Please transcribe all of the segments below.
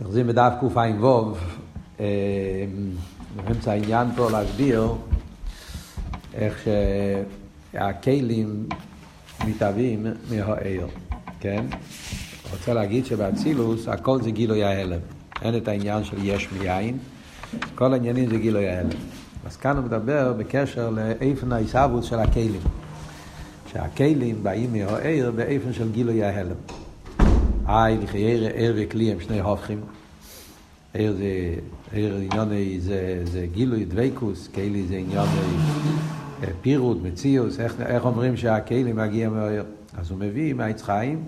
נחזים בדף קע"ו, באמצע העניין פה להסביר איך שהכלים מתהווים מהעיר, כן? רוצה להגיד שבאצילוס הכל זה גילוי ההלם. אין את העניין של יש מיין, כל העניינים זה גילוי ההלם. אז כאן הוא מדבר בקשר לאיפן העיסאוווס של הכלים. שהכלים באים מהעיר באיפן של גילוי ההלם. איי, לחיירה, עיר וכלי הם שני הופכים. עיר זה, עיר עניוני זה, זה גילוי דבקוס, כלי זה עניוני אה, פירוט, מציאוס, איך, איך אומרים שהכלי מגיע מהעיר? אז הוא מביא מהעץ חיים,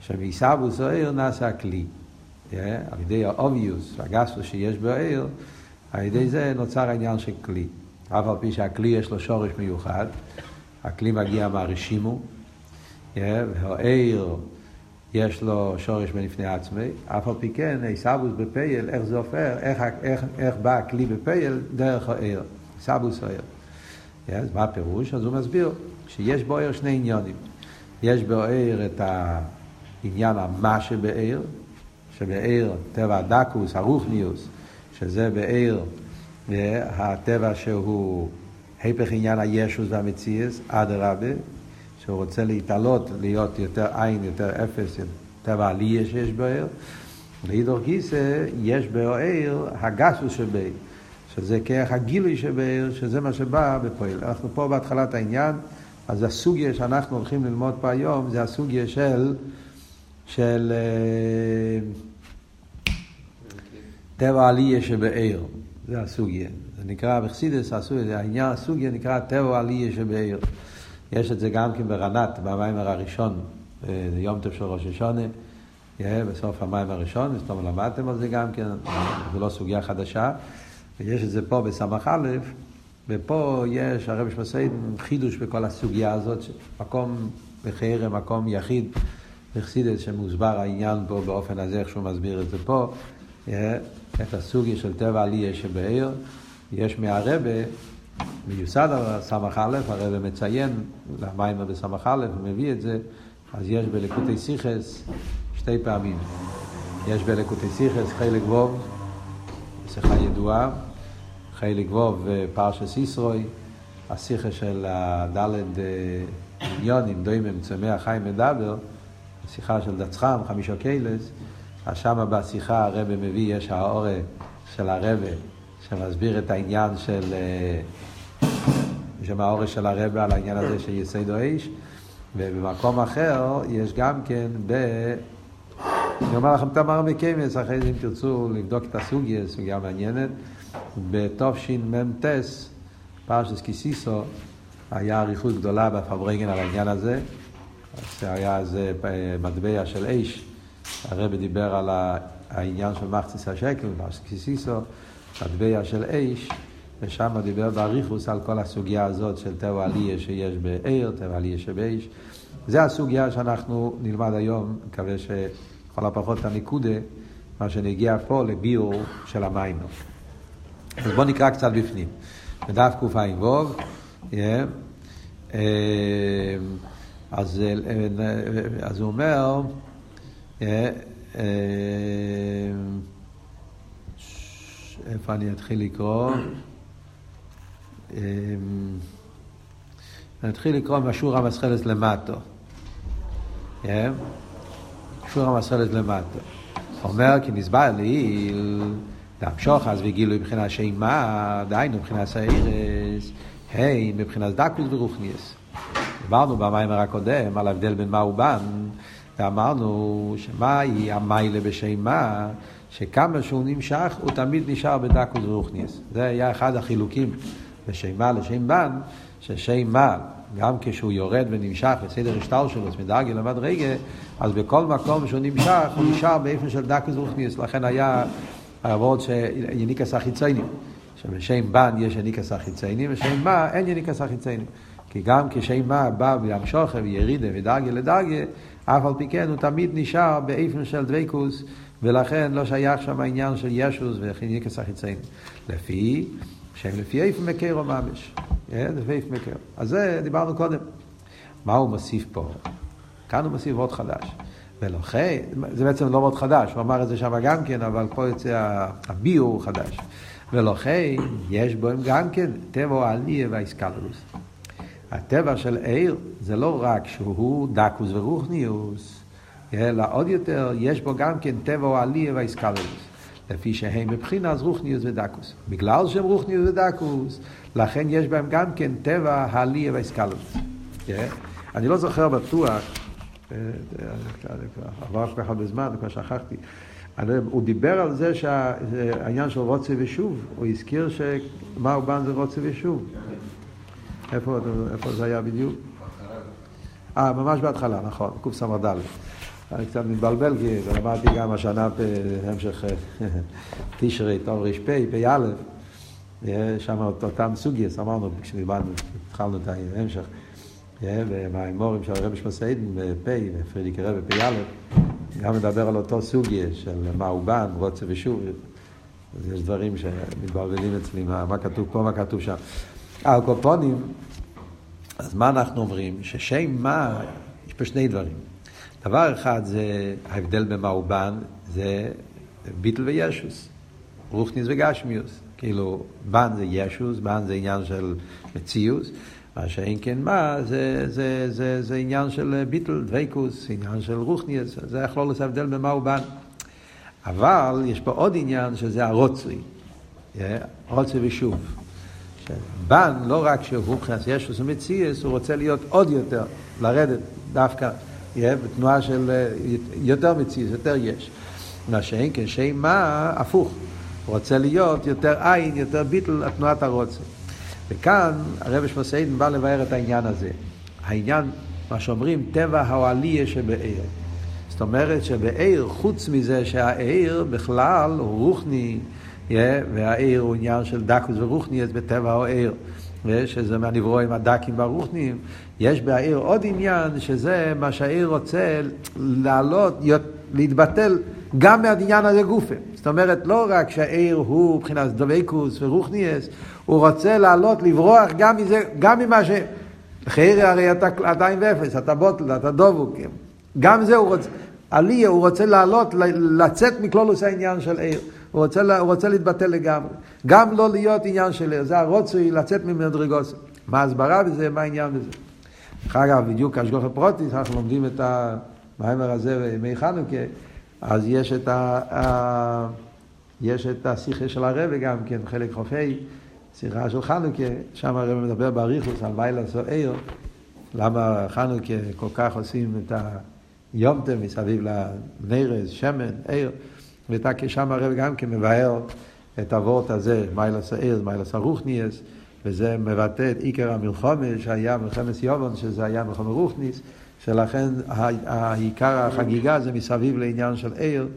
שמעיסאוווס העיר נעשה כלי. אה, על ידי האוביוס, הגסוס שיש בעיר, על ידי זה נוצר העניין של כלי. אף על פי שהכלי יש לו שורש מיוחד, הכלי מגיע מהרשימו, yeah, והעיר יש לו שורש מלפני עצמי, אף על פי כן, עיסאוווס בפייל, איך זה הופך, איך, איך, איך בא הכלי בפייל דרך העיר, עיסאוווס העיר. אז מה הפירוש? אז הוא מסביר שיש בו עיר שני עניונים. יש בו עיר את העניין המה שבעיר, שבעיר טבע הדקוס, הרוחניוס, שזה בעיר הטבע שהוא היפך עניין הישוס והמציאס, אדרבה, שהוא רוצה להתעלות, להיות יותר עין, יותר אפס, טבע עלייה שיש בעיר. לאידור גיסא יש בעיר הגסוס שבעיר, שזה כרך הגילוי שבעיר, שזה מה שבא בפועל. אנחנו פה בהתחלת העניין, אז הסוגיה שאנחנו הולכים ללמוד פה היום, זה הסוגיה של, של אה, טבע עלייה שבעיר. זה הסוגיה. זה נקרא בחסידס, העניין הסוגיה נקרא טבע עלייה שבעיר. יש את זה גם כן ברנת, במיימר הראשון, אה, יום טוב של ראש השונה, בסוף המיימר הראשון, סתום למדתם על זה גם כן, זו לא סוגיה חדשה, ויש את זה פה בסמך א', ופה יש, הרב שמסעיד, חידוש בכל הסוגיה הזאת, מקום בחרם, מקום יחיד, בחסידס, שמוסבר העניין פה באופן הזה, איך שהוא מסביר את זה פה, את הסוגיה של טבע עלייה שבעיר, יש מהרבה מיוסד על סמך א', הרב מציין למים בסמך א', הוא מביא את זה, אז יש בלקוטי סיכס שתי פעמים. יש בלקוטי סיכס חלק ווב, שיחה ידועה, חלק ווב פרשס ישרוי, השיחה של הדלת אה, עניונים, דוימם, צמח חיים מדבר, השיחה של דצחם, חמישה קיילס, אז שמה בשיחה הרבה מביא, יש האורה של הרבה שמסביר את העניין של... אה, שם האורש של הרבה על העניין הזה של יסיידו איש, ובמקום אחר יש גם כן ב... אני אומר לכם תמר מקיימס, אחרי זה אם תרצו לבדוק את הסוגיה, סוגיה מעניינת, בתשמ"ט, פרשס קיסיסו, היה אריכות גדולה בפברנגן על העניין הזה, זה היה איזה מטבע של אש, הרב דיבר על העניין של מחציס השקל, פרשס קיסיסו, מטבע של אש, ושם דיבר באריכוס על כל הסוגיה הזאת של טבע עלייה שיש בעיר, טבע עלייה שבאש. זה הסוגיה שאנחנו נלמד היום, מקווה שלכל הפחות את הניקודה, מה שנגיע פה לביור של המים. אז בואו נקרא קצת בפנים. בדף קע"ו, אז, אז הוא אומר, איפה אני אתחיל לקרוא? אמ, נתחיל לקרוא מהשור המסחלת למטו. כן? שור המסחלת למטו. אומר כי נסבר לי להמשוך אז וגילוי מבחינת שימה, דהיינו מבחינת סיירס, היי, מבחינת דקוס ורוחניאס. דיברנו במיימר הקודם על ההבדל בין מה ובן, ואמרנו שמהי המיילה בשימה, שכמה שהוא נמשך, הוא תמיד נשאר בדקוס ורוחניאס. זה היה אחד החילוקים לשם מה לשם בן, ששם מה, גם כשהוא יורד ונמשך לסדר השטר שלו, מדרגה למדרגה, אז בכל מקום שהוא נמשך, הוא נשאר באופן של דקוס רוחניוס, לכן היה העבוד שיניקס החיציינים, שבשם בן יש יניקס החיציינים, ושם מה אין יניקס החיציינים. כי גם כשם מה בא וימשוך וירידה ודרגה לדרגה, אף על פי כן הוא תמיד נשאר באופן של דבקוס, ולכן לא שייך שם העניין של ישוס וחיניקס החיציינים. לפי שהם לפי איפה מקרו ממש. אה, לפי איפה מקרו. אז זה דיברנו קודם. מה הוא מוסיף פה? כאן הוא מוסיף עוד חדש. ולכן, זה בעצם לא מאוד חדש, הוא אמר את זה שם גם כן, אבל פה יוצא הביור חדש. ולכן, יש בו גם כן טבע העלייה והאיסקלרוס. הטבע של עיר זה לא רק שהוא דקוס ורוחניוס, אלא עוד יותר, יש בו גם כן טבע העלייה והאיסקלרוס. לפי שהם מבחינת רוחניוס ודקוס. בגלל שהם רוחניוס ודקוס, לכן יש בהם גם כן טבע העלייה והאיסקלרוס. אני לא זוכר בטוח, עבר כל כך הרבה זמן, כבר שכחתי. הוא דיבר על זה שהעניין של רוצה ושוב, הוא הזכיר שמה הוא בא זה רוצה ושוב. איפה, איפה זה היה בדיוק? אה, ממש בהתחלה, נכון, קס"ד. אני קצת מתבלבל, כי למדתי גם השנה בהמשך תשרי, טוב ר"פ, פ"א, שם אותם סוגייס, אמרנו כשדיברנו, התחלנו את ההמשך. והאמורים של הרבי שמסעידן בפ' ופרידיק רבי פ"א, גם מדבר על אותו סוגיה של מה הוא בן, רוצה ושוב. אז יש דברים שמתבלבלים אצלי, מה כתוב פה, מה כתוב שם. על קופונים, אז מה אנחנו אומרים? ששם מה, יש פה שני דברים. דבר אחד זה ההבדל במה הוא בן, זה ביטל וישוס, רוכניס וגשמיוס. כאילו, בן זה ישוס, בן זה עניין של מציאוס. מה שאין כן מה, זה, זה, זה, זה עניין של ביטל, דוויקוס, עניין של רוחניאס, זה יכול לעשות הבדל במה הוא בן. אבל יש פה עוד עניין שזה הרוצוי, רוצוי ושוב. בן, לא רק שהוא מבחינת ישוס ומציאס, הוא רוצה להיות עוד יותר, לרדת דווקא, בתנועה של יותר מציאס, יותר יש. מה שאין כן, שאין מה, הפוך. הוא רוצה להיות יותר עין, יותר ביטל, התנועת הרוצוי. וכאן הרב שמסעידן בא לבאר את העניין הזה. העניין, מה שאומרים, טבע העלייה שבעיר. זאת אומרת שבעיר, חוץ מזה שהעיר בכלל הוא רוחני, והעיר הוא עניין של דקוס ורוחני, אז בטבע העיר. שזה מהנברואים הדקים והרוחניים, יש בעיר עוד עניין שזה מה שהעיר רוצה לעלות, להתבטל גם מהעניין הזה גופה. זאת אומרת, לא רק שהעיר הוא מבחינת דבקוס ורוחניאס, הוא רוצה לעלות, לברוח גם מזה, גם ממה ש... חייר הרי אתה עדיין ואפס, אתה בוטל, אתה דובוק. גם זה הוא רוצה, עליה, הוא רוצה לעלות, לצאת מכלולוס העניין של עיר. הוא רוצה, הוא רוצה להתבטל לגמרי. גם לא להיות עניין של זה הרוצוי לצאת ממדרגוס. מה ההסברה בזה, מה העניין בזה. דרך אגב, בדיוק השגוח הפרוטיס, אנחנו לומדים את המיימר הזה בימי חנוכה, אז יש את, ה, יש את השיחה של הרבי גם כן, חלק חופי. שיחה של חנוכה, שם הרב מדבר באריכוס על לילה סוער, למה חנוכה כל כך עושים את היומתם מסביב לנרז, שמן, עיר, ושם הרב גם כן מבאר את הוורט הזה, מיילס העיר, מיילס הרוחניאס, וזה מבטא את עיקר המלחומה שהיה מלחמת יובון, שזה היה מלחמת רוחניס, שלכן העיקר החגיגה זה מסביב לעניין של עיר.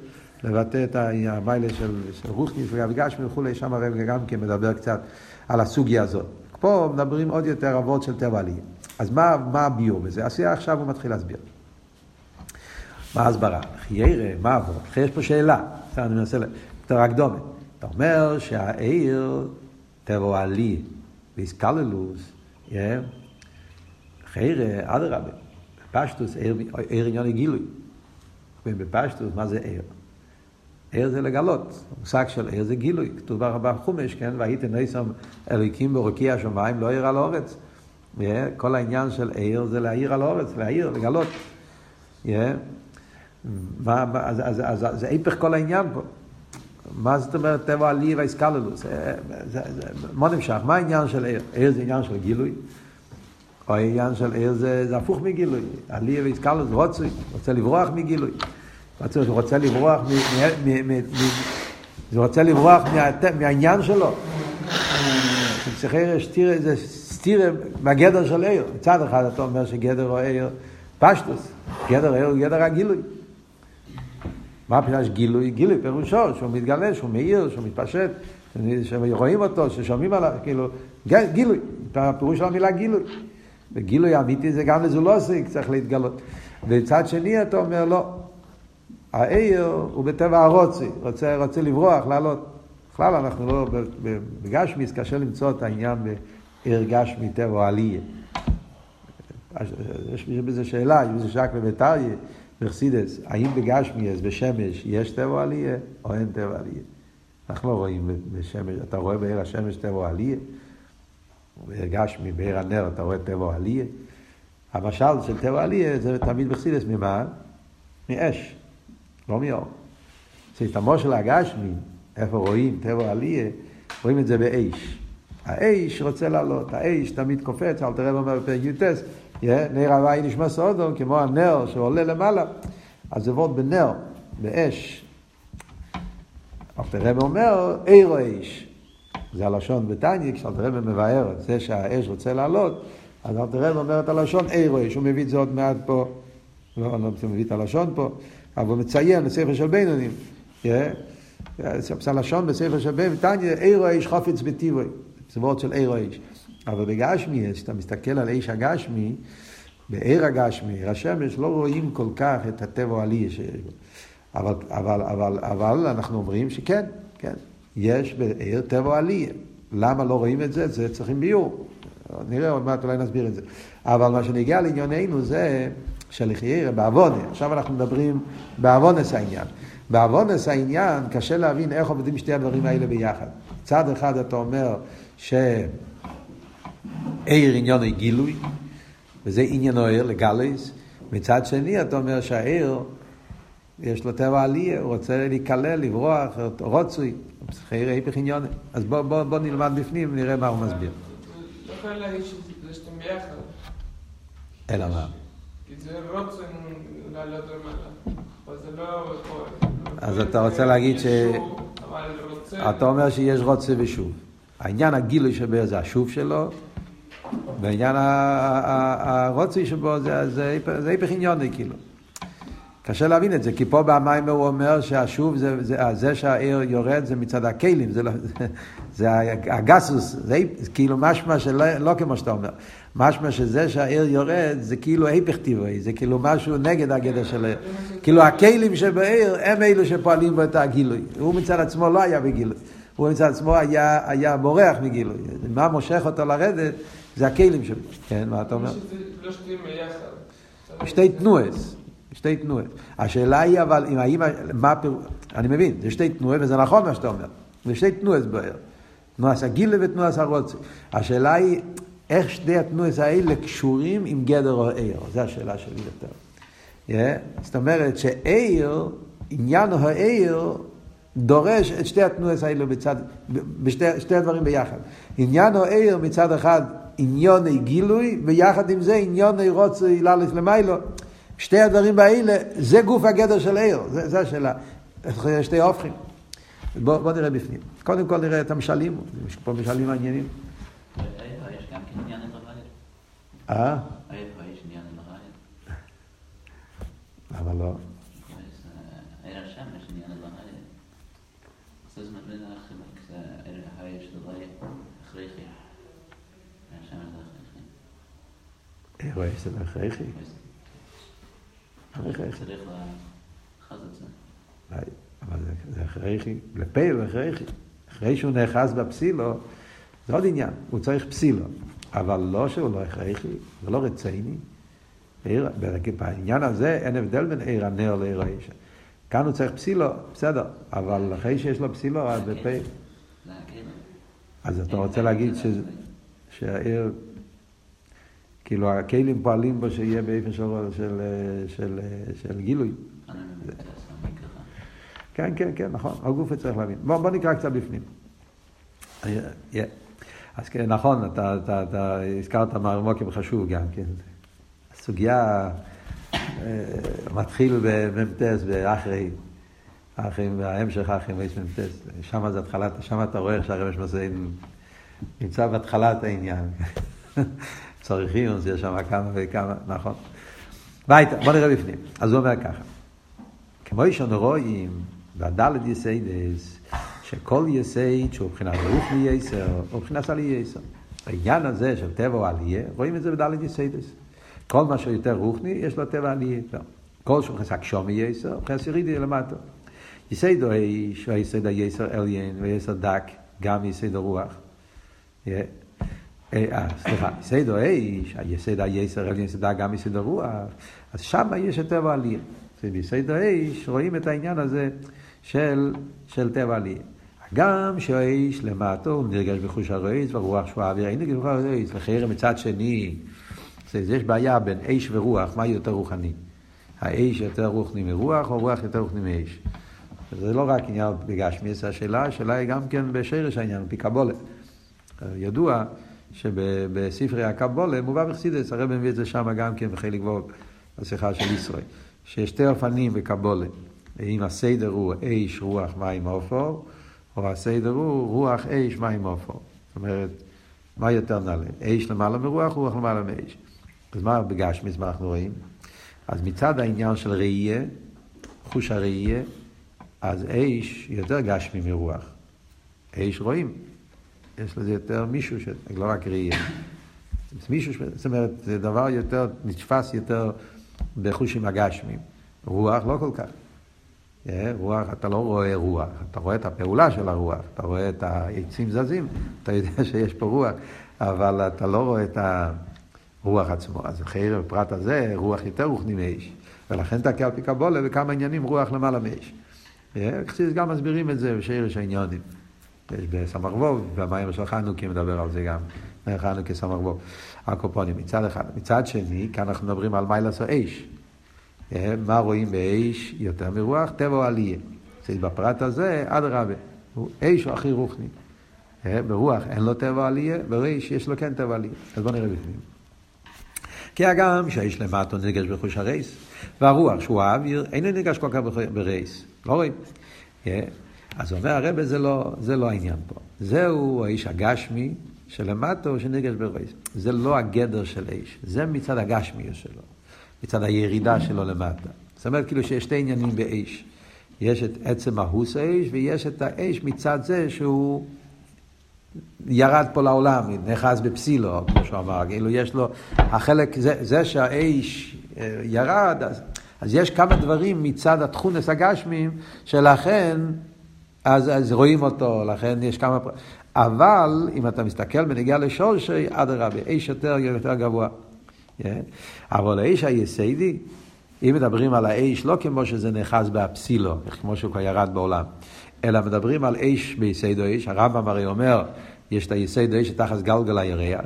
לבטא את המיילה של, של רוחניס וגשמי וכולי, שם הרב גם כן מדבר קצת על הסוגיה הזאת. פה מדברים עוד יותר אבות של טבע עלייה. אז מה, מה הביור בזה? אז עכשיו הוא מתחיל להסביר. מה ההסברה? חיירה, מה אבות? יש פה שאלה, אני מנסה, יותר הקדומת. אתה אומר שהעיר, טבע עלי, ואיסקללוס, חיירה, אדרבה, בפשטוס עיר עניין גילוי. בפשטוס, מה זה עיר? ער זה לגלות, המושג של ער זה גילוי, כתוב בחומש, כן, והייתם ניסם אלוקים ברוקי השמיים, לא עיר על האורץ. Yeah, כל העניין של ער זה להעיר על האורץ, להעיר, לגלות. Yeah. מה, אז, אז, אז, אז זה היפך כל העניין פה. מה זאת אומרת טבע עלי והאיסקללוס? מה נמשך? מה העניין של ער? ער זה עניין של גילוי, או העניין של ער זה, זה הפוך מגילוי. עלי ואיסקללוס רוצה, רוצה לברוח מגילוי. הוא רוצה לברוח, הוא רוצה לברוח מהעניין שלו. שצריך שתיר, זה סתיר מהגדר של עיר. מצד אחד אתה אומר שגדר הוא עיר פשטוס, גדר עיר הוא גדר הגילוי. מה פירוש גילוי? גילוי פירושו שהוא מתגלה, שהוא מאיר, שהוא מתפשט, שרואים אותו, ששומעים עליו, כאילו, גילוי, הפירוש של המילה גילוי. וגילוי אמיתי זה גם לזולוסי, צריך להתגלות. וצד שני אתה אומר לא, העיר הוא בטבע הרוצי, רוצה, רוצה לברוח, לעלות. בכלל אנחנו לא, בגשמיס קשה למצוא את העניין בעיר גשמי טבע עלייה. יש בזה שאלה, יש בזה שק בביתריה, בחסידס, האם בגשמיאס, בשמש, יש טבע עלייה או אין טבע עלייה? אנחנו לא רואים בשמש, אתה רואה בעיר השמש טבע עלייה? בגשמי, בעיר הנר, אתה רואה טבע עלייה? המשל של טבע עלייה זה תמיד בחסידס, ממה? מאש, לא מאור. סיסטמו של הגשמי, איפה רואים טבע עלייה? רואים את זה באש. האש רוצה לעלות, האש תמיד קופץ, אל תראה ואומר בפרק י"ט, נר הוואי נשמע סודו, כמו הנר שעולה למעלה, אז זה וורד בנר, באש. אלתר רב אומר, אירו אש. זה הלשון בתניא, כשאלתר רב מבאר את זה שהאש רוצה לעלות, אז אלתר רב אומר את הלשון אירו אש, הוא מביא את זה עוד מעט פה, לא, לא מביא את הלשון פה, אבל הוא מציין בספר של בינונים. לשון בספר של בינונים, תניא, אירו אש חופץ בטיבוי. זה וורד של עיר האש. אבל בגשמי, כשאתה מסתכל על איש הגשמי, בעיר הגשמי, עיר השמש, לא רואים כל כך את הטבע העלי שיש בו. אבל, אבל, אבל, אבל אנחנו אומרים שכן, כן, יש בעיר טבע עלי. למה לא רואים את זה? זה צריכים ביור. נראה עוד מעט, אולי נסביר את זה. אבל מה שנגיע לענייננו זה שלחיירה בעוונה. עכשיו אנחנו מדברים בעוונס העניין. בעוונס העניין קשה להבין איך עובדים שתי הדברים האלה ביחד. צד אחד אתה אומר שעיר עניון היא גילוי, וזה עניין העיר לגלייס. מצד שני אתה אומר שהעיר יש לו טבע עלייה, הוא רוצה להיכלל, לברוח, רוצוי, חייר היפך עניון. אז בוא, בוא, בוא נלמד בפנים ונראה מה הוא מסביר. לא יכול להגיד שאתם ביחד. אלא מה? כי זה לעלות למעלה. אז אתה רוצה להגיד ש... אתה אומר שיש רוצה ושוב. העניין הגילוי שבו זה השוב שלו, והעניין הרוצי שבו זה, היפך עניוני כאילו. קשה להבין את זה, כי פה במים הוא אומר שהשוב, זה, זה, זה שהעיר יורד זה מצד הכלים, זה, לא, זה, זה הגסוס, זה כאילו משמע שלא לא כמו שאתה אומר, משמע שזה שהעיר יורד זה כאילו היפך טבעי, זה כאילו משהו נגד הגדר של העיר. כאילו הכלים שבעיר הם אלו שפועלים בו את הגילוי, הוא מצד עצמו לא היה בגילוי. הוא מצד עצמו היה, היה בורח מגילוי. מה מושך אותו לרדת, זה הכלים שלו. כן, מה אתה אומר? לא שתיים ביחד. שתי תנועס. שתי תנועות. השאלה היא אבל, אם האמא, מה פירוש, אני מבין, זה שתי תנועות וזה נכון מה שאתה אומר. זה שתי תנועות בער. תנועס הגילה ותנועס הרוצה. השאלה היא, איך שתי התנועות האלה קשורים עם גדר או עיר? זו השאלה שלי יותר. Yeah? זאת אומרת שעיר, עניין העיר, דורש את שתי התנועות האלו בצד, בשתי שתי הדברים ביחד. עניין העיר מצד אחד עניוני גילוי, ויחד עם זה עניוני רוצה ללכת למיילו. שתי הדברים האלה, זה גוף הגדר של עיר, זה, זה השאלה. שתי הופכים. בואו בוא נראה בפנים. קודם כל נראה את המשלים, יש פה משלים מעניינים. כן אה? למה לא? עיר השמש עניין לרעיון. זה זמן בין האחרים, עיר יש לרעיון הכרחי. עיר השמש זה יש זה את זה. אבל זה הכרחי, לפה הוא הכרחי. אחרי שהוא נאחז בפסילו, זה עוד עניין, הוא צריך פסילו. אבל לא שהוא לא הכרחי, זה לא רציני. בעניין הזה אין הבדל בין עיר הנר לעיר האישה. כאן הוא צריך פסילו, בסדר, אבל אחרי שיש לו פסילו, אז בפה... אז אתה רוצה להגיד שהעיר... כאילו הכלים פועלים בו שיהיה באופן של, של, של, של גילוי. כן, כן, כן, נכון, הגוף צריך להבין. בוא, בוא נקרא קצת בפנים. אז כן, נכון, אתה, אתה, אתה הזכרת מרמוקים חשוב גם, כן. הסוגיה מתחיל במ"טס, באחרי, האחים, ההמשך האחים מ"טס. שם זה התחלת, שם אתה רואה איך שהרמש מסעים נמצא בהתחלת העניין. צריכים, אז יש שם כמה וכמה, נכון. ביתה, בוא נראה בפנים. אז הוא אומר ככה, כמו שאנו רואים בדלת יסיידס, שכל יסייד שהוא מבחינת רוח מייסר, הוא מבחינת עלי יסר. העניין הזה של טבע עלייה, רואים את זה בדלת יסיידס. כל מה שיותר רוחני, יש לו טבע עלייה. כל שהוא חסק שומי יסר, הוא חסק ירידי למטה. יסייד הוא האיש, היסייד היסר עליין, ויסר דק, גם יסייד הרוח. אה, סליחה, יסד האיש, היסד היסר, יסד גם יסד הרוח, אז שם יש את טבע עלייה. ביסוד האש רואים את העניין הזה של, של טבע עלייה. גם שהאש למטו הוא נרגש בחוש הרועץ והרוח שהוא האוויר, אין נרגש בחוש הרועץ, לחרם מצד שני, אז יש בעיה בין אש ורוח, מה יותר רוחני? האש יותר רוחני מרוח או רוח יותר רוחני מאש? זה לא רק עניין בגשמי, זה השאלה, השאלה היא גם כן בשרש העניין, פי קבולה. ידוע שבספרי הקבולה מובא בחסידס, הרב מביא את זה שם גם כן בחלק ווב, בשיחה של ישראל, שיש שתי אופנים בקבולה, אם הסדר הוא אש, רוח, מים, עופר, או הסדר הוא רוח, אש, מים, עופר. זאת אומרת, מה יותר נעלה? אש למעלה מרוח, רוח למעלה מאש. אז מה בגשמיס, מה אנחנו רואים? אז מצד העניין של ראייה, חוש הראייה, אז אש יותר גשמי מרוח. אש רואים, יש לזה יותר מישהו, ש... לא רק ראייה. מישהו, ש... זאת אומרת, זה דבר יותר, נתפס יותר בחושים הגשמיים. רוח לא כל כך. אה, רוח, אתה לא רואה רוח, אתה רואה את הפעולה של הרוח, אתה רואה את העצים זזים, אתה יודע שיש פה רוח, אבל אתה לא רואה את הרוח עצמו. אז חרב בפרט הזה, רוח יותר רוחני מאש. ולכן תקע על פי וכמה עניינים רוח למעלה מאש. חסידס גם מסבירים את זה בשרש העניונים. יש בסמ"ך ווב, במים של חנוכה מדבר על זה גם, חנוכה סמ"ך ווב. הקופונים מצד אחד. מצד שני, כאן אנחנו מדברים על מיילס האש. מה רואים באש יותר מרוח? טבע או עלייה. בפרט הזה, אדרבה, אש הוא הכי רוחני. ברוח אין לו טבע עלייה, בריש יש לו כן טבע עלייה. אז בואו נראה בפנים. כי הגם שהאיש למטו נרגש בחוש הרייס, והרוח שהוא האוויר, אינו נרגש כל כך ברייס. לא רואים. אז אומר הרב, זה לא, זה לא העניין פה. זהו האיש הגשמי שלמטו שנרגש ברייס. זה לא הגדר של איש, זה מצד הגשמי שלו, מצד הירידה שלו למטה. זאת אומרת כאילו שיש שתי עניינים באיש. יש את עצם ההוס האיש, ויש את האש מצד זה שהוא ירד פה לעולם, נאחז בפסילו, כמו שהוא אמר, כאילו יש לו, החלק, זה, זה שהאש אה, ירד, אז, אז יש כמה דברים מצד התכונס הגשמים, שלכן, אז, אז רואים אותו, לכן יש כמה... אבל אם אתה מסתכל בנגיעה לשורשי, אדרבה, אש יותר, יותר גבוה. Yeah. אבל האש היסיידי, אם מדברים על האש לא כמו שזה נאחז באפסילו, כמו שהוא כבר ירד בעולם, אלא מדברים על אש ביסיידו אש, הרמב"ם הרי אומר, יש את היסיידו אש תחת גלגל הירח,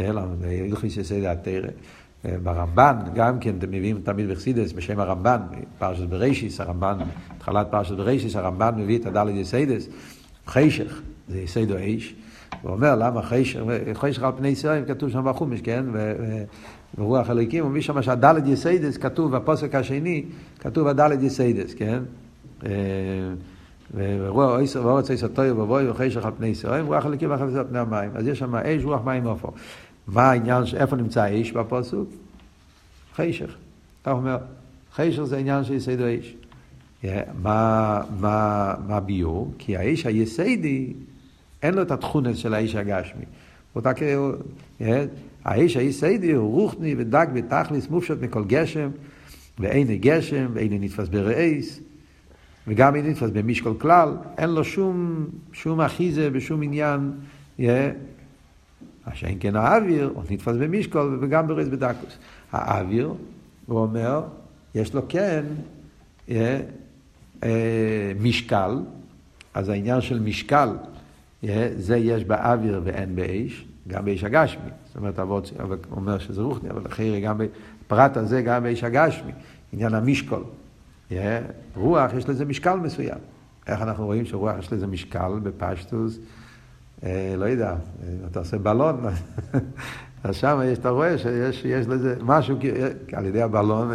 אלא בהלכיס יסיידו התרא. ברמב"ן, גם כן מביאים תמיד בחסידס בשם הרמב"ן, פרשת ברישיס, הרמב"ן, התחלת פרשת ברישיס, הרמב"ן מביא את הדלת יסיידס, חשך, זה יסיידו אש. הוא אומר, למה חשך, חשך על פני ישראל, כתוב שם בחומש, כן? ורוח אלוקים, מביא שם שהדלת יסיידס, כתוב בפוסק השני, כתוב הדלת יסיידס, כן? ואורץ עשר טויו ובואי וחשך על פני ישראל, רוח אלוקים על פני המים. אז יש שם אש, רוח, מים, עופר. מה העניין, איפה נמצא האש בפוסוק? חשך. אתה אומר, חשך זה עניין של יסיידו האש. מה, מה, מה ביור? כי האש היסיידי, אין לו את התכונת של האש הגשמי. אותה כאילו, האש היסיידי הוא רוחני ודק בתכליס מופשט מכל גשם, ואין גשם, ואין נתפס ברעיס. וגם אם נתפס במשקול כלל, אין לו שום, שום אחיזה ושום עניין, מה שאין כן האוויר, הוא נתפס במשקול וגם ברז בדקוס. האוויר, הוא אומר, יש לו כן יהיה, אה, משקל, אז העניין של משקל, יהיה, זה יש באוויר ואין באש, גם באש הגשמי. זאת אומרת, אבות אומר שזה רוחני, אבל אחרי גם בפרט הזה, גם באש הגשמי, עניין המשקול. רוח יש לזה משקל מסוים. איך אנחנו רואים שרוח יש לזה משקל בפשטוס? אה, לא יודע, אתה עושה בלון, אז שם אתה רואה שיש יש לזה משהו, על ידי הבלון,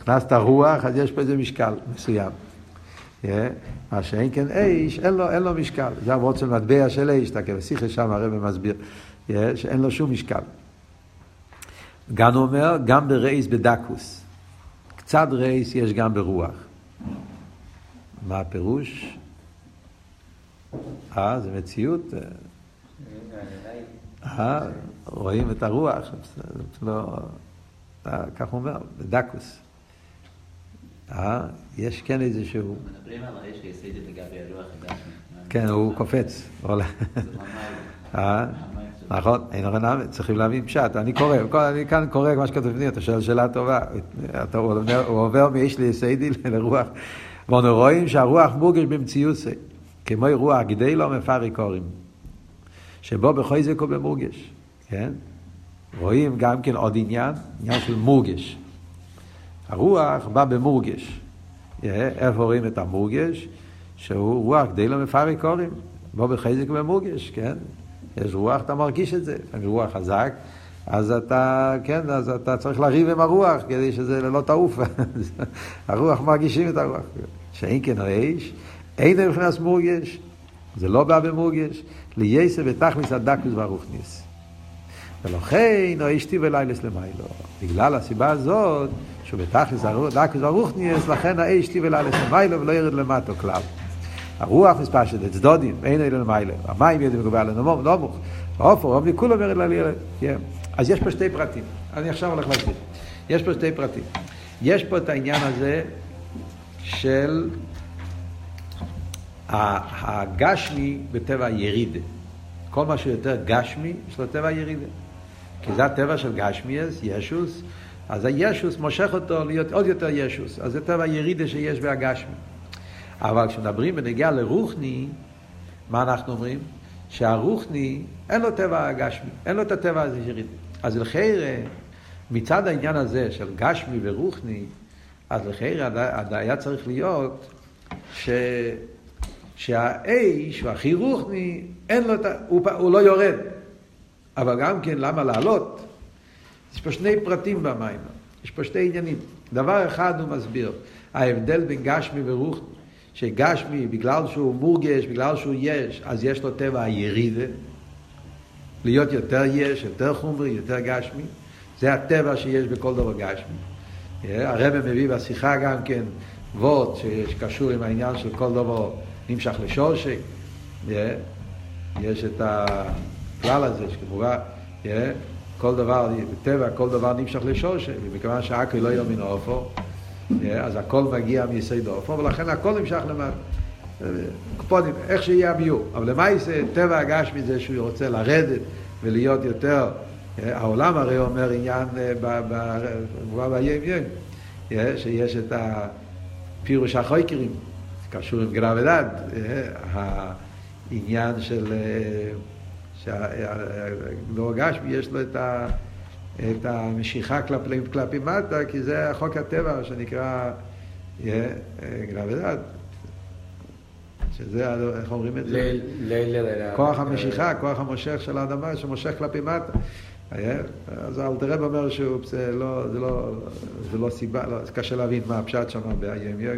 הכנסת רוח, אז יש פה איזה משקל מסוים. מה שאין כן אש, אין לו, אין לו משקל. זה המרות של מטבע של אש, אתה כאילו, שיחה שם הרב מסביר, שאין לו שום משקל. גם אומר, גם ברייס בדקוס. קצת רייס יש גם ברוח. מה הפירוש? אה, זה מציאות. אה, רואים את הרוח. לא, כך הוא אומר, בדקוס. אה, יש כן איזשהו... מדברים על האש היסודית לגבי הרוח הגשמי. כן, הוא קופץ. אה? נכון, אין הרי נאמר, צריכים להבין פשט. אני קורא, אני כאן קורא מה שכתוב בפנים, אתה שואל שאלה טובה. הוא, עובר מאיש ליסיידי לרוח. ואנו רואים שהרוח מורגש במציאות כמו רוח גדלו מפרי קוראים, שבו בחויזק הוא במורגש, כן? רואים גם כן עוד עניין, עניין של מורגש. הרוח בא במורגש. איפה רואים את המורגש? שהוא רוח גדלו מפרי קוראים, בו בחזק ובמורגש, כן? יש רוח, אתה מרגיש את זה. לפעמים רוח חזק, אז אתה, כן, אז אתה צריך לריב עם הרוח כדי שזה לא תעוף. הרוח מרגישים את הרוח. שאין כן האש, אין מבחינת מורגש, זה לא בא במורגש, לייסר ותכניס הדקוס והרוכניס. ולכן האש טיב אלילס למיילו. בגלל הסיבה הזאת, שהוא בתכלס דקוס והרוכניס, לכן האש טיב אלילס למיילו ולא ירד למטו כלל. הרוח מספשת, את צדודים, אין אלה למעלה. המים יודעים מגובה לנמוך, נמוך. העופר, עובדי כולם ירד לעלייה. כן. אז יש פה שתי פרטים. אני עכשיו הולך להסביר. יש פה שתי פרטים. יש פה את העניין הזה של הגשמי בטבע הירידה. כל מה שיותר גשמי, יש לו טבע ירידה. כי זה הטבע של גשמיאס, ישוס, אז הישוס מושך אותו להיות עוד יותר ישוס. אז זה טבע ירידה שיש בהגשמי. אבל כשמדברים בנגיעה לרוחני, מה אנחנו אומרים? שהרוחני, אין לו טבע גשמי, אין לו את הטבע הזה ירידה. אז לחיירה, מצד העניין הזה של גשמי ורוחני, אז לחיירה היה צריך להיות ש... שהאיש, הכי רוחני, אין לו את ה... הוא, הוא לא יורד. אבל גם כן, למה לעלות? יש פה שני פרטים במים, יש פה שתי עניינים. דבר אחד הוא מסביר, ההבדל בין גשמי ורוחני, שגשמי, בגלל שהוא מורגש, בגלל שהוא יש, אז יש לו טבע הירידה, להיות יותר יש, יותר חומרי, יותר גשמי, זה הטבע שיש בכל דבר גשמי. הרב מביא בשיחה גם כן וורד שקשור עם העניין של כל דבר נמשך לשורשק, יש את הכלל הזה שכמובן, כל דבר, בטבע כל דבר נמשך לשורשק, ומכיוון שהכל לא יאמין אופו, אז הכל מגיע מיסוד אופו, ולכן הכל נמשך למטה. קופונים, איך שיהיה הביור. אבל למעשה, טבע הגשמי זה שהוא רוצה לרדת ולהיות יותר, העולם הרי אומר עניין במובן ביום יום, שיש את הפירוש החויקרים, קשור עם גנב ודד, העניין של, לא גשמי יש לו את ה... את המשיכה כלפי, כלפי מטה, כי זה חוק הטבע שנקרא גנב ודד. שזה, איך אומרים את זה? כוח המשיכה, כוח המושך של האדמה שמושך כלפי מטה. אז אלתרעב אומר שהוא, זה לא, זה לא, זה לא סיבה, לא, קשה להבין מה הפשט שם ביום יום.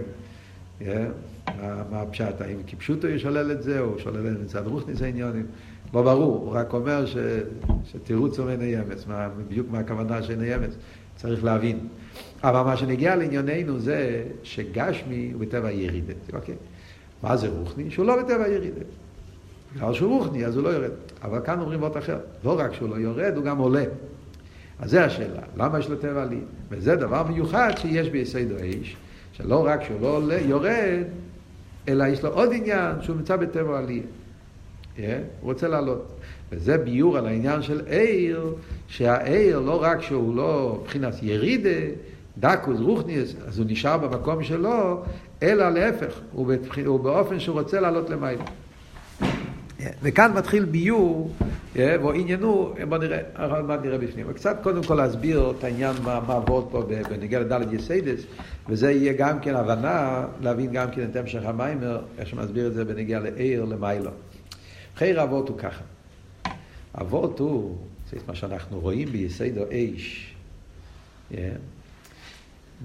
מה, מה הפשט, האם כפשוטו ישולל את זה, או שולל את מצד רוחניס העניונים. לא ברור, הוא רק אומר ש, שתירוץ הוא עיני אמץ, מה, בדיוק מה הכוונה של עיני אמץ, צריך להבין. אבל מה שנגיע לענייננו זה שגשמי הוא בטבע ירידה, אוקיי? מה זה רוחני? שהוא לא בטבע ירידה. בגלל שהוא רוחני, אז הוא לא יורד. אבל כאן אומרים עוד אחר, לא רק שהוא לא יורד, הוא גם עולה. אז זה השאלה, למה יש לו טבע עלי? וזה דבר מיוחד שיש ביסוד האיש, שלא רק שהוא לא עולה, יורד, אלא יש לו עוד עניין שהוא נמצא בטבע עלי. Yeah, הוא רוצה לעלות. וזה ביור על העניין של עיר, שהעיר לא רק שהוא לא מבחינת ירידה, דקוס, רוחניס, אז הוא נשאר במקום שלו, אלא להפך, הוא, בתח... הוא באופן שהוא רוצה לעלות למעלה. וכאן מתחיל ביור, yeah, ועניינו, בוא נראה, מעט נראה בפנים. וקצת קודם כל להסביר את העניין מה, מה עבוד פה בנגיע לדלת יסיידס, וזה יהיה גם כן הבנה, להבין גם כן את המשך המיימר, איך שמסביר את זה בנגיע לעיר למיילו. חייר אבות הוא ככה. אבות הוא, זה מה שאנחנו רואים ביסיידו אש, yeah,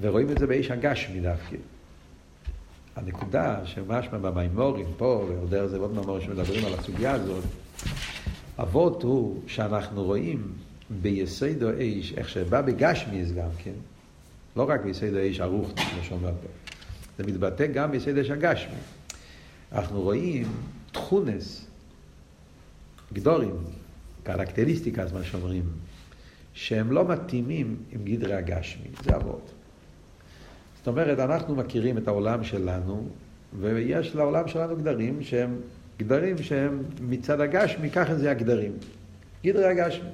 ורואים את זה באש הגשמי דווקא. הנקודה שמשמע במימורים פה, ועוד דרך זה עוד מימורים שמדברים על הסוגיה הזאת, אבות הוא שאנחנו רואים ביסיידו אש, איך שבא בגשמיס גם כן, לא רק ביסיידו אש ערוך, כמו שאומר פה, זה מתבטא גם ביסיידו אש הגשמי. אנחנו רואים תכונס, גדורים, קרקטריסטיקה, מה שאומרים, שהם לא מתאימים עם גדרי הגשמי, זה אבות. זאת אומרת, אנחנו מכירים את העולם שלנו, ויש לעולם שלנו גדרים שהם גדרים שהם מצד הגשמי, ככה זה הגדרים. גדרי הגשמי.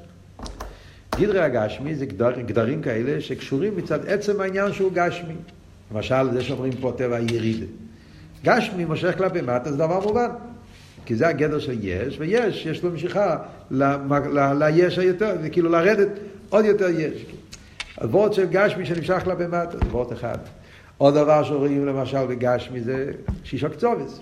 גדרי הגשמי זה גדר, גדרים כאלה שקשורים מצד עצם העניין שהוא גשמי. למשל, זה שאומרים פה טבע ירידה. גשמי מושך כלפי מטה זה דבר מובן. כי זה הגדר של יש, ויש, יש לו משיכה ליש היותר, כאילו לרדת עוד יותר יש. הוורד של גשמי שנמשך כלפי מטה, זה וורד אחד. עוד דבר שרואים למשל בגשמי זה שישה קצובס.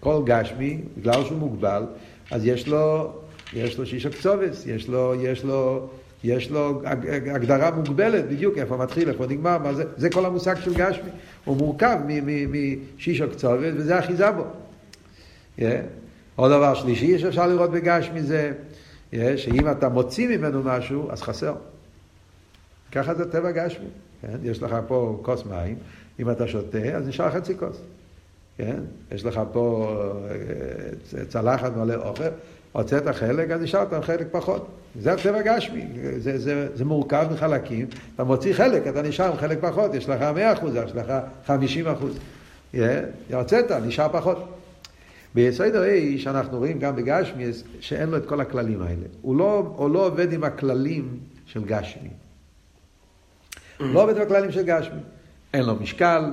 כל גשמי, בגלל שהוא מוגבל, אז יש לו, יש לו שישה קצובס, יש לו, יש לו, יש לו הגדרה מוגבלת, בדיוק איפה מתחיל, איפה נגמר, מה זה, זה כל המושג של גשמי. הוא מורכב משישה קצובס וזה אחיזה בו. Yeah. עוד דבר שלישי שאפשר לראות בגשמי זה yeah, שאם אתה מוציא ממנו משהו, אז חסר. ככה זה טבע גשמי. כן? יש לך פה כוס מים, אם אתה שותה, אז נשאר חצי כוס. כן? יש לך פה אה, צלחת מלא אוכל, הוצאת חלק, אז נשארת חלק פחות. זה הטבע גשמי, זה, זה, זה מורכב מחלקים, אתה מוציא חלק, אתה נשאר עם חלק פחות, יש לך 100%, יש לך 50%. הוצאת, נשאר פחות. ביסוד הרי שאנחנו רואים גם בגשמי שאין לו את כל הכללים האלה. הוא לא, הוא לא עובד עם הכללים של גשמי. לא עובד עם הכללים של גשמי. אין לו משקל,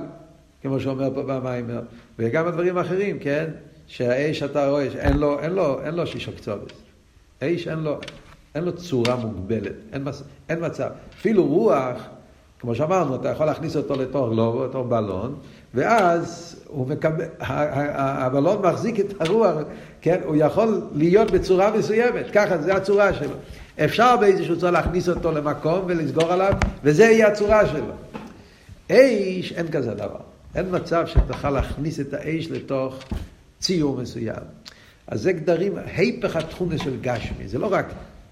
כמו שאומר פה במיימר, וגם הדברים האחרים, כן? שהאש אתה רואה, אין לו, אין לו, אין לו שישו קצובס. האש אין לו, אין לו צורה מוגבלת, אין, מס, אין מצב. אפילו רוח, כמו שאמרנו, אתה יכול להכניס אותו לתוך לובו, לתוך בלון, ואז הוא מקבל, הבלון מחזיק את הרוח, כן? הוא יכול להיות בצורה מסוימת, ככה, זה הצורה שלו. אפשר באיזשהו צורה להכניס אותו למקום ולסגור עליו, וזה יהיה הצורה שלו. אש, אין כזה דבר. אין מצב שתוכל להכניס את האש לתוך ציור מסוים. אז זה גדרים, היפך התכונה של גשמי, זה לא רק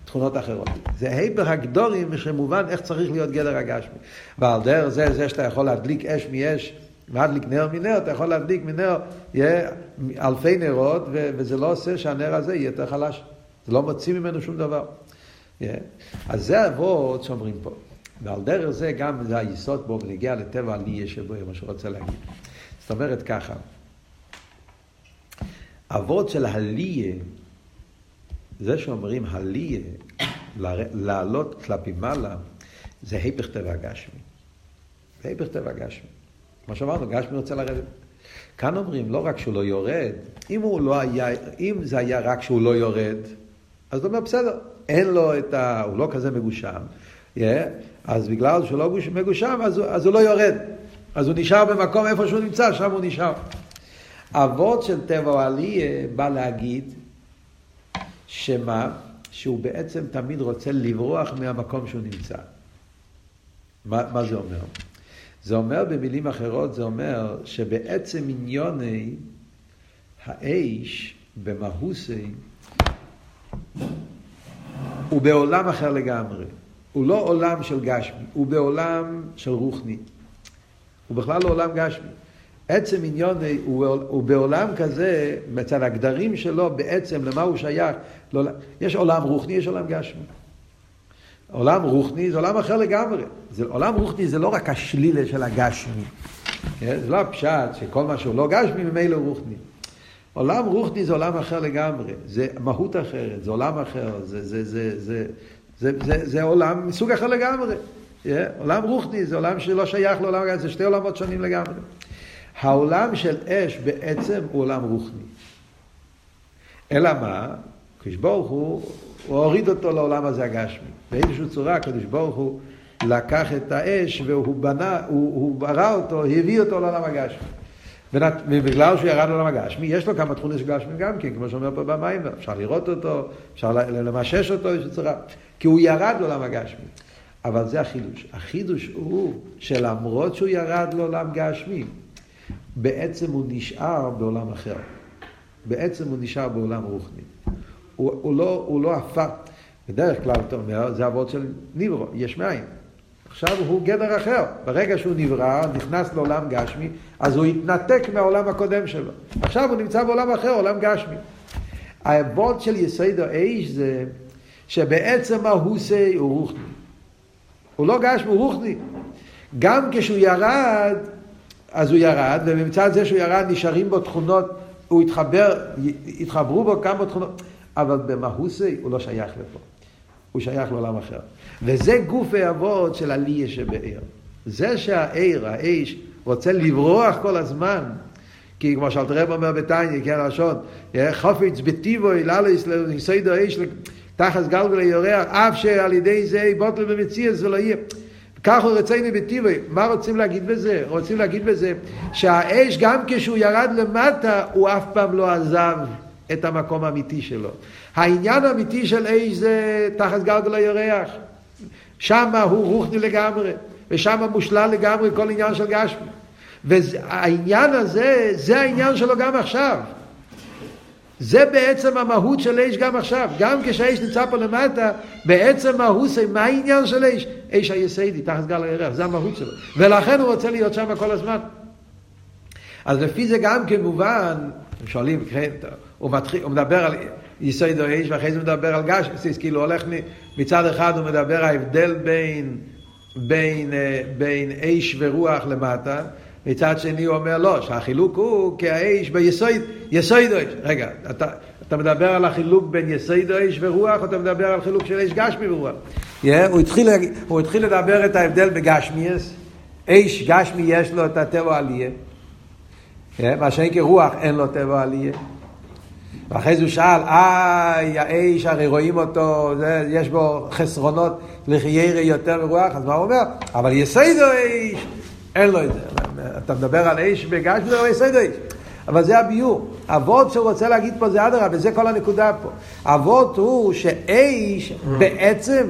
תכונות אחרות. זה היפך הגדורים שמובן איך צריך להיות גדר הגשמי. ועל דרך זה, זה שאתה יכול להדליק אש מאש, להדליק נר מנר, אתה יכול להדליק מנר, יהיה אלפי נרות, וזה לא עושה שהנר הזה יהיה יותר חלש. זה לא מוציא ממנו שום דבר. Yeah. אז זה אבות שאומרים פה. ועל דרך זה גם זה היסוד בו ונגיע לטבע עלייה שבו, מה שרוצה להגיד. זאת אומרת ככה, אבות של הליה, זה שאומרים הליה, לעלות כלפי מעלה, זה היפך טבע גשמי. זה היפך טבע גשמי. כמו שאמרנו, גשמי רוצה לרדת. כאן אומרים, לא רק שהוא לא יורד, אם, לא היה, אם זה היה רק שהוא לא יורד, אז הוא אומר, בסדר, אין לו את ה... הוא לא כזה מגושם, yeah, אז בגלל שהוא לא מגושם, אז, אז הוא לא יורד. אז הוא נשאר במקום איפה שהוא נמצא, שם הוא נשאר. אבות של טבע עלי בא להגיד שמה? שהוא בעצם תמיד רוצה לברוח מהמקום שהוא נמצא. מה, מה זה אומר? זה אומר במילים אחרות, זה אומר שבעצם עניוני האש במהוסי הוא בעולם אחר לגמרי. הוא לא עולם של גשמי, הוא בעולם של רוחני. הוא בכלל לא עולם גשמי. עצם עניון הוא, הוא בעולם כזה, מצד הגדרים שלו בעצם למה הוא שייך. לא, יש עולם רוחני, יש עולם גשמי. עולם רוחני זה עולם אחר לגמרי. זה, עולם רוחני זה לא רק השלילה של הגשמי. כן? זה לא הפשט שכל מה שהוא לא גשמי ממילא הוא רוחני. עולם רוחני זה עולם אחר לגמרי. זה מהות אחרת, זה עולם אחר, זה, זה, זה, זה, זה, זה, זה עולם מסוג אחר לגמרי. Yeah, עולם רוחני זה עולם שלא שייך לעולם, זה שתי עולמות שונים לגמרי. העולם של אש בעצם הוא עולם רוחני. אלא מה? הקדוש ברוך הוא, הוא הוריד אותו לעולם הזה הגשמי. באיזושהי צורה הקדוש ברוך הוא לקח את האש והוא בנה, הוא, הוא ברא אותו, הביא אותו לעולם הגשמי. ובגלל שהוא ירד לעולם הגשמי, יש לו כמה תכונות של גשמי גם כן, כמו שאומר פה במים, אפשר לראות אותו, אפשר למשש אותו באיזושהי צורה, כי הוא ירד לעולם הגשמי. אבל זה החידוש. החידוש הוא שלמרות שהוא ירד לעולם גשמי, בעצם הוא נשאר בעולם אחר. בעצם הוא נשאר בעולם רוחני. הוא, הוא, לא, הוא לא הפך, בדרך כלל אתה אומר, זה אבות של ניברו, יש מאין. עכשיו הוא גדר אחר. ברגע שהוא נברא, נכנס לעולם גשמי, אז הוא התנתק מהעולם הקודם שלו. עכשיו הוא נמצא בעולם אחר, עולם גשמי. האבות של יסוד האש זה שבעצם ההוסי הוא רוחני. הוא לא גשמי, הוא רוחני. גם כשהוא ירד, אז הוא ירד, ובמצד זה שהוא ירד נשארים בו תכונות, הוא התחבר, התחברו בו כמה תכונות, אבל במהוסי הוא לא שייך לפה. הוא שייך לעולם אחר. וזה גוף האבות של עליה שבעיר. זה שהעיר, האש, רוצה לברוח כל הזמן, כי כמו שאלת רב אומר בתניא, כן, לשון, חופץ בטיבו, אללס, לסיידו האש, תחת גלגל היורח, אף שעל ידי זה בוטל במציאס ולא יהיה. כך הוא רצינו בטיבוי. מה רוצים להגיד בזה? רוצים להגיד בזה שהאש גם כשהוא ירד למטה, הוא אף פעם לא עזב את המקום האמיתי שלו. העניין האמיתי של אש זה תחת גלגל הירח. שם הוא רוחני לגמרי, ושם מושלל לגמרי כל עניין של גשמי. והעניין הזה, זה העניין שלו גם עכשיו. זה בעצם המהות של אש גם עכשיו. גם כשהאש נמצא פה למטה, בעצם מהות מה העניין של אש? אש היסיידי, תחת גל הירח, זה המהות שלו. ולכן הוא רוצה להיות שם כל הזמן. אז לפי זה גם כמובן, כן שואלים, כן, הוא, מתחיל, הוא מדבר על יסוד או אש, ואחרי זה הוא מדבר על גש, כאילו הולך מצד אחד הוא מדבר ההבדל בין, בין, אה, בין אש ורוח למטה, מצד שני הוא אומר לא, שהחילוק הוא כאש ביסוד, יסוד אש. רגע, אתה, אתה מדבר על החילוק בין יסוד אש ורוח, או אתה מדבר על חילוק של אש גשמי ורוח? Yeah, הוא, התחיל, הוא התחיל לדבר את ההבדל בגשמיאס, אש גשמי יש לו את הטבע עלייה, yeah, מה שאין כרוח אין לו טבע עלייה. ואחרי זה הוא שאל, איי, האש, הרי רואים אותו, זה, יש בו חסרונות לחיירי יותר מרוח, אז מה הוא אומר? אבל יסיידו אש, אין לו את זה. אתה מדבר על אש בגש וזה יסיידו אש. אבל זה הביור. אבות שהוא רוצה להגיד פה זה אדרבה, וזה כל הנקודה פה. אבות הוא שאש בעצם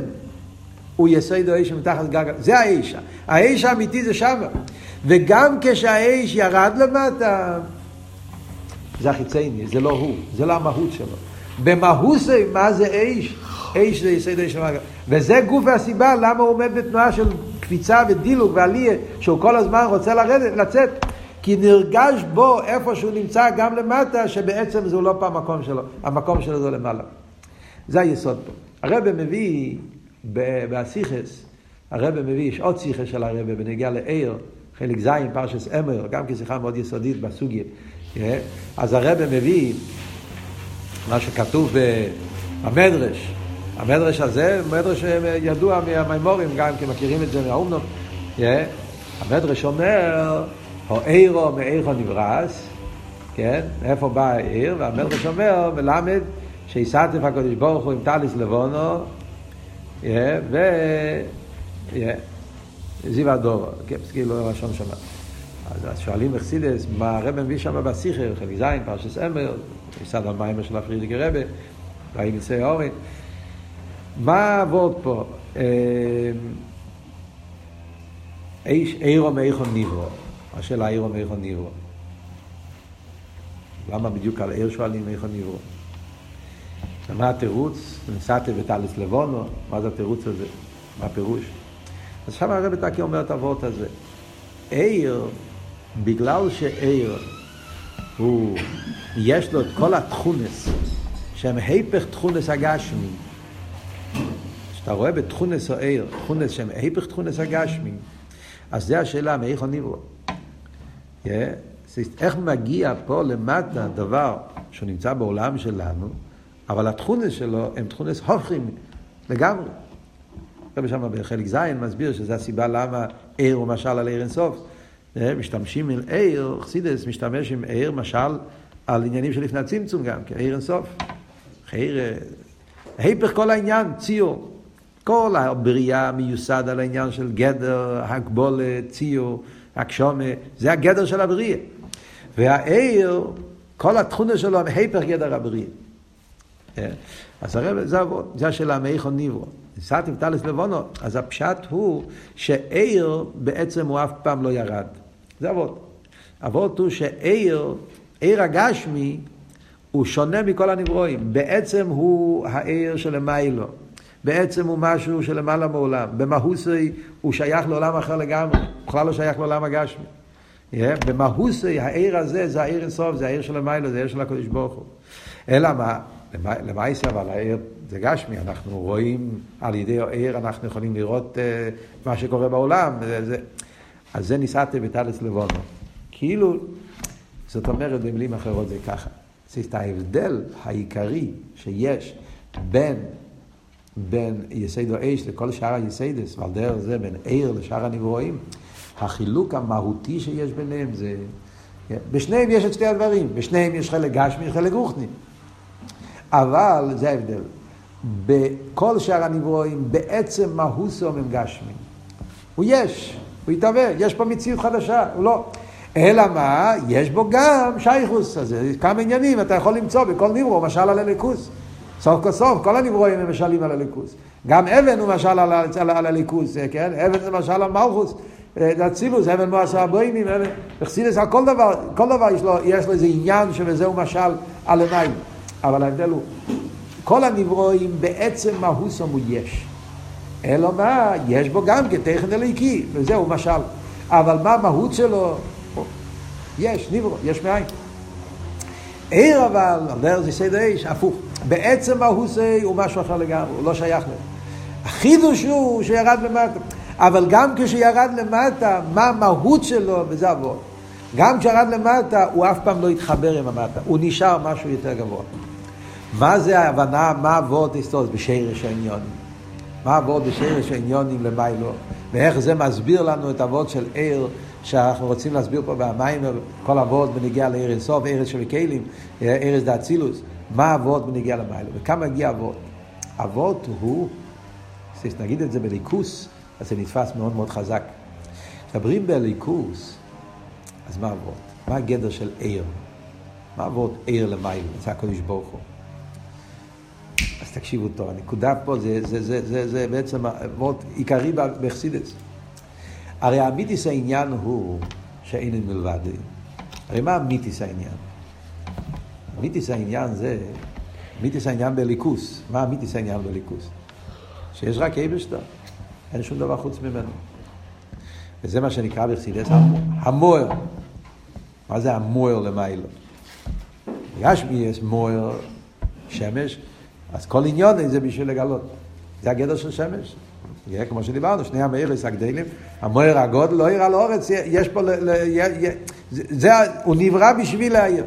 הוא יסיידו אש מתחת גג, זה האש. האש האמיתי זה שמה. וגם כשהאש ירד למטה, זה החיצייני, זה לא הוא, זה לא המהות שלו. זה, מה זה אש? אש זה יסוד אש למעלה. וזה גוף והסיבה למה הוא עומד בתנועה של קפיצה ודילוג ועלייה, שהוא כל הזמן רוצה לרדת, לצאת. כי נרגש בו איפה שהוא נמצא גם למטה, שבעצם זהו לא פעם המקום שלו, המקום שלו זה למעלה. זה היסוד פה. הרב מביא באסיכס, הרב מביא, יש עוד שיחה של הרב בנגיע לעיר, חלק ז', פרשס אמר, גם כשיחה מאוד יסודית בסוגיה. כן? אז הרב מביא מה שכתוב במדרש. המדרש הזה, מדרש ידוע מהמימורים, גם כי מכירים את זה מהאומנות. כן? המדרש אומר, או אירו מאירו נברס, כן? מאיפה בא העיר? והמדרש אומר, מלמד, שיסעתף הקדוש ברוך הוא עם טליס לבונו, ו... זיו הדור, כן, כאילו לשון שמע. אז שואלים אכסידס, מה הרב מביא שם בסיכר, חלק זין, פרשס אמר, יסד המיימר של הפרידיקי רבה, והאם יצא אורן. מה עבוד פה? איש אירו מאיכו ניברו. השאלה אירו מאיכו ניברו. למה בדיוק על עיר שואלים מאיכו ניברו? מה התירוץ? נסעתי בטליס לבונו, מה זה התירוץ הזה? מה הפירוש? אז שם הרב תקי אומר את הוורט הזה. עיר בגלל שעיר הוא, יש לו את כל התכונס שהם היפך תכונס הגשמי. כשאתה רואה בתכונס או עיר, תכונס שהם היפך תכונס הגשמי אז זה השאלה מאיך נברא yeah. איך מגיע פה למטה דבר שהוא נמצא בעולם שלנו אבל התכונס שלו הם תכונס הופכים לגמרי. רבי שם בחלק ז' מסביר שזו הסיבה למה עיר הוא משל על עיר אינסוף משתמשים עם עיר, חסידס משתמש עם עיר, משל, על עניינים של לפני הצמצום גם, כעיר אינסוף. עיר, אה, היפך כל העניין, ציור. כל הבריאה מיוסד על העניין של גדר, הגבולת, ציור, הגשומה, זה הגדר של הבריאה. והעיר, כל התכונה שלו, היפך גדר הבריאה. אה, אז הרב, זה, זה השאלה מאיכו ניברו. נסעתם טלס לבונו, אז הפשט הוא שעיר בעצם הוא אף פעם לא ירד. זה אבות. אבות הוא שעיר, עיר הגשמי, הוא שונה מכל הנברואים. בעצם הוא העיר שלמיילו. בעצם הוא משהו שלמעלה מעולם. במהוסי הוא שייך לעולם אחר לגמרי. בכלל לא שייך לעולם הגשמי. Yeah, במהוסי העיר הזה זה העיר אינסוף, זה העיר של המיילו, זה העיר של הקדוש ברוך הוא. אלא מה? למעשה אבל העיר זה גשמי, אנחנו רואים על ידי העיר, אנחנו יכולים לראות uh, מה שקורה בעולם. זה, זה, אז זה ניסעתם בטלס לבונו. כאילו, זאת אומרת במילים אחרות זה ככה. זה את ההבדל העיקרי שיש בין בין יסיידו אש לכל שאר היסיידס, ועל דרך זה בין עיר לשאר הנברואים, החילוק המהותי שיש ביניהם זה... בשניהם יש את שתי הדברים, בשניהם יש חלק גשמי וחלק רוחני. אבל, זה ההבדל, בכל שאר הנברואים, בעצם מהוסום הם גשמי. הוא יש, הוא יתהווה, יש פה מציאות חדשה, הוא לא. אלא מה? יש בו גם שייכוס, אז כמה עניינים אתה יכול למצוא בכל נברו, משל על הליכוס. סוף כל סוף, כל הנברואים הם משלים על הליכוס. גם אבן הוא משל על, הליכוס, כן? אבן זה משל על מלכוס. אצילוס, אבן מועשה הבוימים, אכסידס על כל דבר, כל דבר יש לו, יש לו איזה עניין שבזהו משל על עיניים. אבל ההבדל הוא, כל הנברואים בעצם מהוסום הוא יש. אלא מה, יש בו גם כתכן אליקי, וזהו משל. אבל מה המהות שלו? יש, נברו, יש מאין. עיר אבל, על דרך זה סדר איש, הפוך. בעצם מהוסי הוא משהו אחר לגמרי, הוא לא שייך להם. החידוש הוא שירד למטה. אבל גם כשירד למטה, מה המהות שלו, וזה אבות. גם כשירד למטה, הוא אף פעם לא התחבר עם המטה, הוא נשאר משהו יותר גבוה. מה זה ההבנה, מה אבות היסטוריה? בשרש העניונים. מה אבות בשרש העניונים למיילו? ואיך זה מסביר לנו את אבות של עיר, שאנחנו רוצים להסביר פה במים, כל אבות בנגיע לעיר אינסוף, ארץ של כלים, ארץ דאצילוס. מה אבות בנגיע למיילו? וכמה מגיע אבות? אבות הוא, נגיד את זה בליכוס, אז זה נתפס מאוד מאוד חזק. מדברים בליכוס, אז מה אבות? מה הגדר של עיר? מה אבות עיר למיילו? זה הקדוש ברוך הוא. אז תקשיבו טוב, הנקודה פה זה, זה, זה, זה, זה בעצם אבות עיקרי בחסידס. הרי אמיתיס העניין הוא שאין מלבד. הרי מה אמיתיס העניין? אמיתיס העניין זה, אמיתיס העניין בליכוס. מה אמיתיס העניין בליכוס? שיש רק אבשטר. אין שום דבר חוץ ממנו. וזה מה שנקרא בחסידס המוער. מה זה המוער למיילו? גשמי יש מוער שמש, אז כל עניון זה בשביל לגלות. זה הגדר של שמש. יהיה כמו שדיברנו, שני המאירס הגדלים, המוער הגודל לא יראה לאורץ, יש פה, ל, ל, י, י, זה, זה, הוא נברא בשביל להעיר.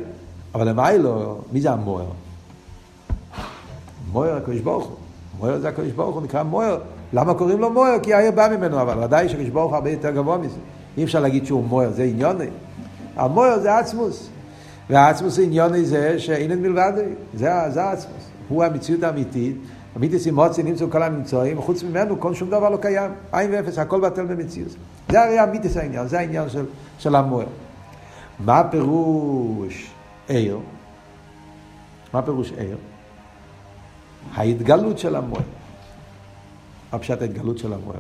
אבל למיילו, מי זה המוער? מוער הקדוש ברוך הוא. מוער זה הקדוש ברוך הוא, נקרא מוער. למה קוראים לו מוער? כי העיר בא ממנו, אבל ודאי שקדוש ברוך הוא הרבה יותר גבוה מזה. אי אפשר להגיד שהוא מוער, זה עניוני. המוער זה עצמוס. והעצמוס עניוני זה שאין מלבד, זה, זה העצמוס. הוא המציאות האמיתית, אמיתיס אימוצי נמצאו כל הממצואים, חוץ ממנו כל שום דבר לא קיים. עין ואפס, הכל בטל במציאות. זה הרי אמיתיס העניין, זה העניין של, של המוער. מה הפירוש עיר? מה פירוש עיר? ההתגלות של המוער. מה פשט ההתגלות של המוער?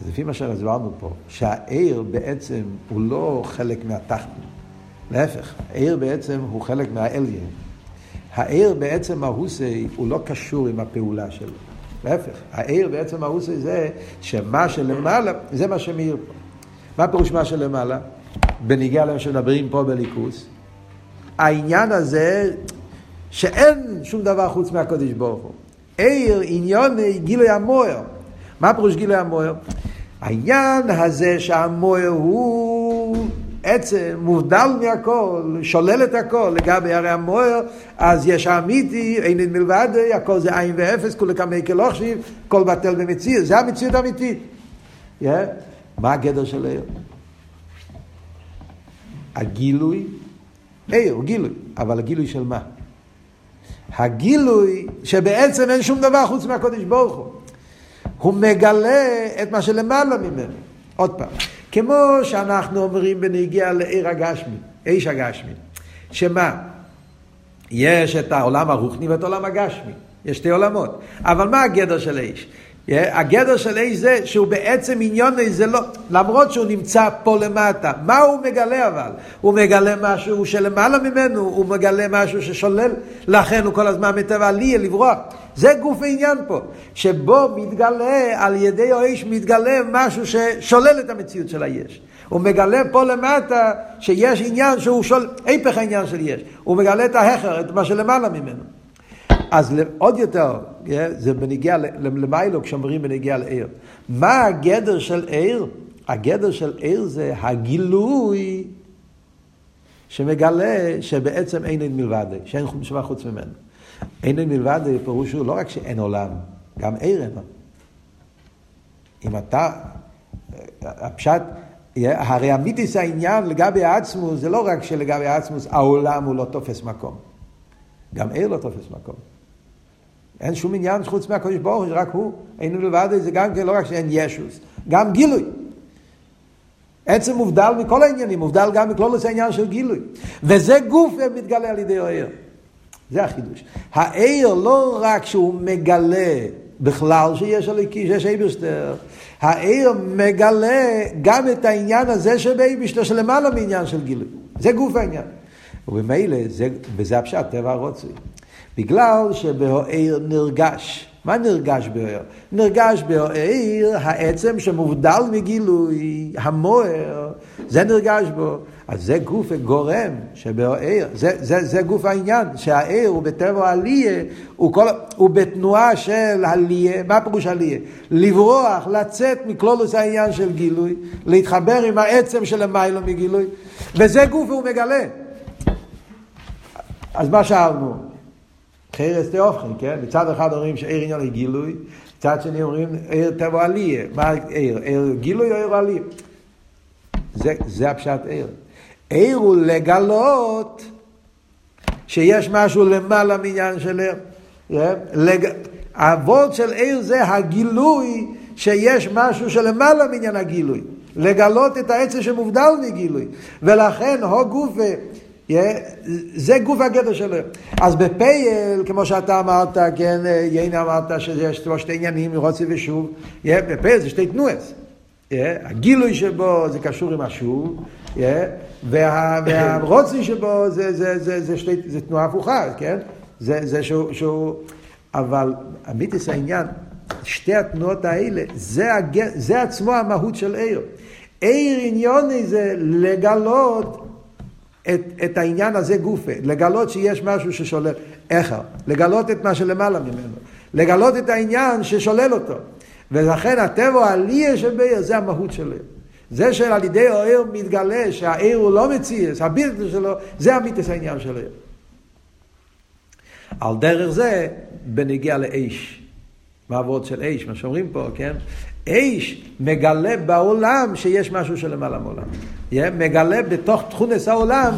אז לפי מה שהסברנו פה, שהעיר בעצם הוא לא חלק מהתחתן. להפך, העיר בעצם הוא חלק מהאליין. העיר בעצם ההוסי הוא לא קשור עם הפעולה שלו. להפך, העיר בעצם ההוסי זה שמה שלמעלה, זה מה שמאיר פה. מה פירוש מה שלמעלה? בניגיע למה שמדברים פה בליכוס. העניין הזה שאין שום דבר חוץ מהקודש ברוך הוא. עיר עניון גילוי המוער. מה פירוש גילוי המוער? העניין הזה שהמוער הוא עצם מובדל מהכל, שולל את הכל, לגבי הרי המוער, אז יש אמיתי, אין אין מלבד, הכל זה עין ואפס, כולי כמי כלוכשיב, כל בטל במציאות, זה המציאות האמיתית. Yeah. מה הגדר של עיר? הגילוי, עיר, גילוי, אבל הגילוי של מה? הגילוי שבעצם אין שום דבר חוץ מהקודש ברוך הוא. הוא מגלה את מה שלמעלה ממנו. עוד פעם, כמו שאנחנו אומרים בנגיע לעיר הגשמי, איש הגשמי, שמה? יש את העולם הרוחני ואת העולם הגשמי, יש שתי עולמות, אבל מה הגדר של איש? הגדר של איש זה שהוא בעצם עניון זה לא, למרות שהוא נמצא פה למטה, מה הוא מגלה אבל? הוא מגלה משהו שלמעלה ממנו, הוא מגלה משהו ששולל, לכן הוא כל הזמן מטבע עליה לברוח. זה גוף העניין פה, שבו מתגלה, על ידי האיש מתגלה משהו ששולל את המציאות של היש. הוא מגלה פה למטה שיש עניין שהוא שולל, היפך העניין של יש. הוא מגלה את ההכר, את מה שלמעלה ממנו. אז עוד יותר, זה בנגיע למיילו כשאומרים בנגיע לעיר. מה הגדר של עיר? הגדר של עיר זה הגילוי שמגלה שבעצם אין אין מלבד, שאין דבר חוץ ממנו. אין מלבד זה פירוש הוא לא רק שאין עולם, גם עיר אין. אם אתה, הפשט, הרי אמיתיס העניין לגבי העצמוס, זה לא רק שלגבי העצמוס העולם הוא לא תופס מקום. גם עיר לא תופס מקום. אין שום עניין חוץ מהקדוש ברוך הוא, רק הוא. אין מלבד זה גם כן לא רק שאין ישוס, גם גילוי. עצם מובדל מכל העניינים, מובדל גם מכלולוס העניין של גילוי. וזה גוף מתגלה על ידי העיר. זה החידוש. העיר לא רק שהוא מגלה בכלל שיש אליקי, שיש אייברשטר, העיר מגלה גם את העניין הזה שבאייברשטר שלמעלה מעניין של גילוי. זה גוף העניין. וממילא, וזה הפשט, טבע הרוצוי. בגלל שבהעיר נרגש. מה נרגש בהעיר? נרגש בהעיר העצם שמובדל מגילוי, המוער, זה נרגש בו. אז זה גוף גורם שבהעיר, זה, זה, זה גוף העניין, שהעיר הוא בטבע עליה, הוא, כל, הוא בתנועה של עליה, מה פירוש עליה? לברוח, לצאת מכלולוס העניין של גילוי, להתחבר עם העצם של המיילו מגילוי, וזה גוף הוא מגלה. אז מה שאלנו? חרס תאופכן, כן? מצד אחד אומרים שעיר עניין היא גילוי, מצד שני אומרים עיר טבע עליה. מה עיר? עיר גילוי או עיר עליה? זה, זה הפשט עיר. עיר הוא לגלות שיש משהו למעלה מעניין של עיר. כן? לג... הוורד של עיר זה הגילוי שיש משהו שלמעלה מעניין הגילוי. לגלות את העצם שמובדל מגילוי. ולכן הו גופה זה גוף הגדר שלו. אז בפייל, כמו שאתה אמרת, כן, יינה אמרת שיש שתי עניינים, רוצי ושוב, בפייל זה שתי תנועס. הגילוי שבו זה קשור עם השוב, והרוצי שבו זה, זה, זה, זה, שתי, זה תנועה הפוכה, כן? זה, זה שהוא, שהוא... אבל אמיתיס העניין, שתי התנועות האלה, זה, הג... זה עצמו המהות של עיר. עיר עניוני זה לגלות את, את העניין הזה גופה, לגלות שיש משהו ששולל, איך? לגלות את מה שלמעלה ממנו, לגלות את העניין ששולל אותו. ולכן הטבע העלייה שבעיר זה המהות שלו. זה שעל ידי העיר מתגלה שהעיר הוא לא מציאס, הבלתי שלו, זה המיתוס העניין של העיר. על דרך זה, בנגיע לאש, מעבוד של אש, מה שאומרים פה, כן? אש מגלה בעולם שיש משהו שלמעלה מעולם. מגלה בתוך תכונס העולם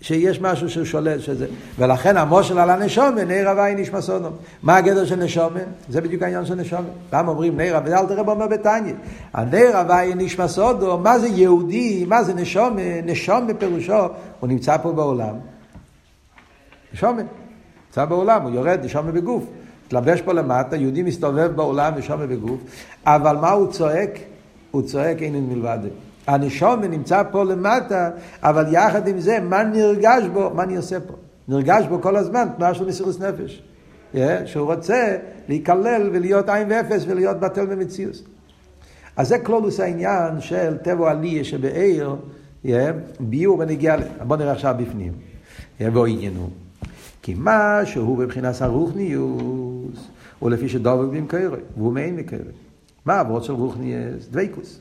שיש משהו שהוא שולל שזה. ולכן המושל על הנשומן, נר הווי נשמע סונו. מה הגדר של נשומן? זה בדיוק העניין של נשומן. למה אומרים נר הווי? אל תראה אומר בתניא. הנר הווי נשמע סודו, מה זה יהודי, מה זה נשומן? נשום בפירושו, הוא נמצא פה בעולם. נשומן. נמצא בעולם, הוא יורד, נשומן בגוף. מתלבש פה למטה, יהודי מסתובב בעולם ושומע בגוף, אבל מה הוא צועק? הוא צועק אין מלבד. הנשום נמצא פה למטה, אבל יחד עם זה, מה נרגש בו? מה אני עושה פה? נרגש בו כל הזמן, תנועה של מסירות נפש. Yeah, שהוא רוצה להיכלל ולהיות עין ואפס ולהיות בטל במציאות. אז זה כלולוס העניין של טבע עלי שבעיר, yeah, ביור ונגיע, בוא נראה עכשיו בפנים. יבוא עניינו. כי מה שהוא בבחינת הרוחניוס, הוא לפי שדובק במקרה, והוא מעין מקרה. מה העבוד של רוחניוס? דבקוס.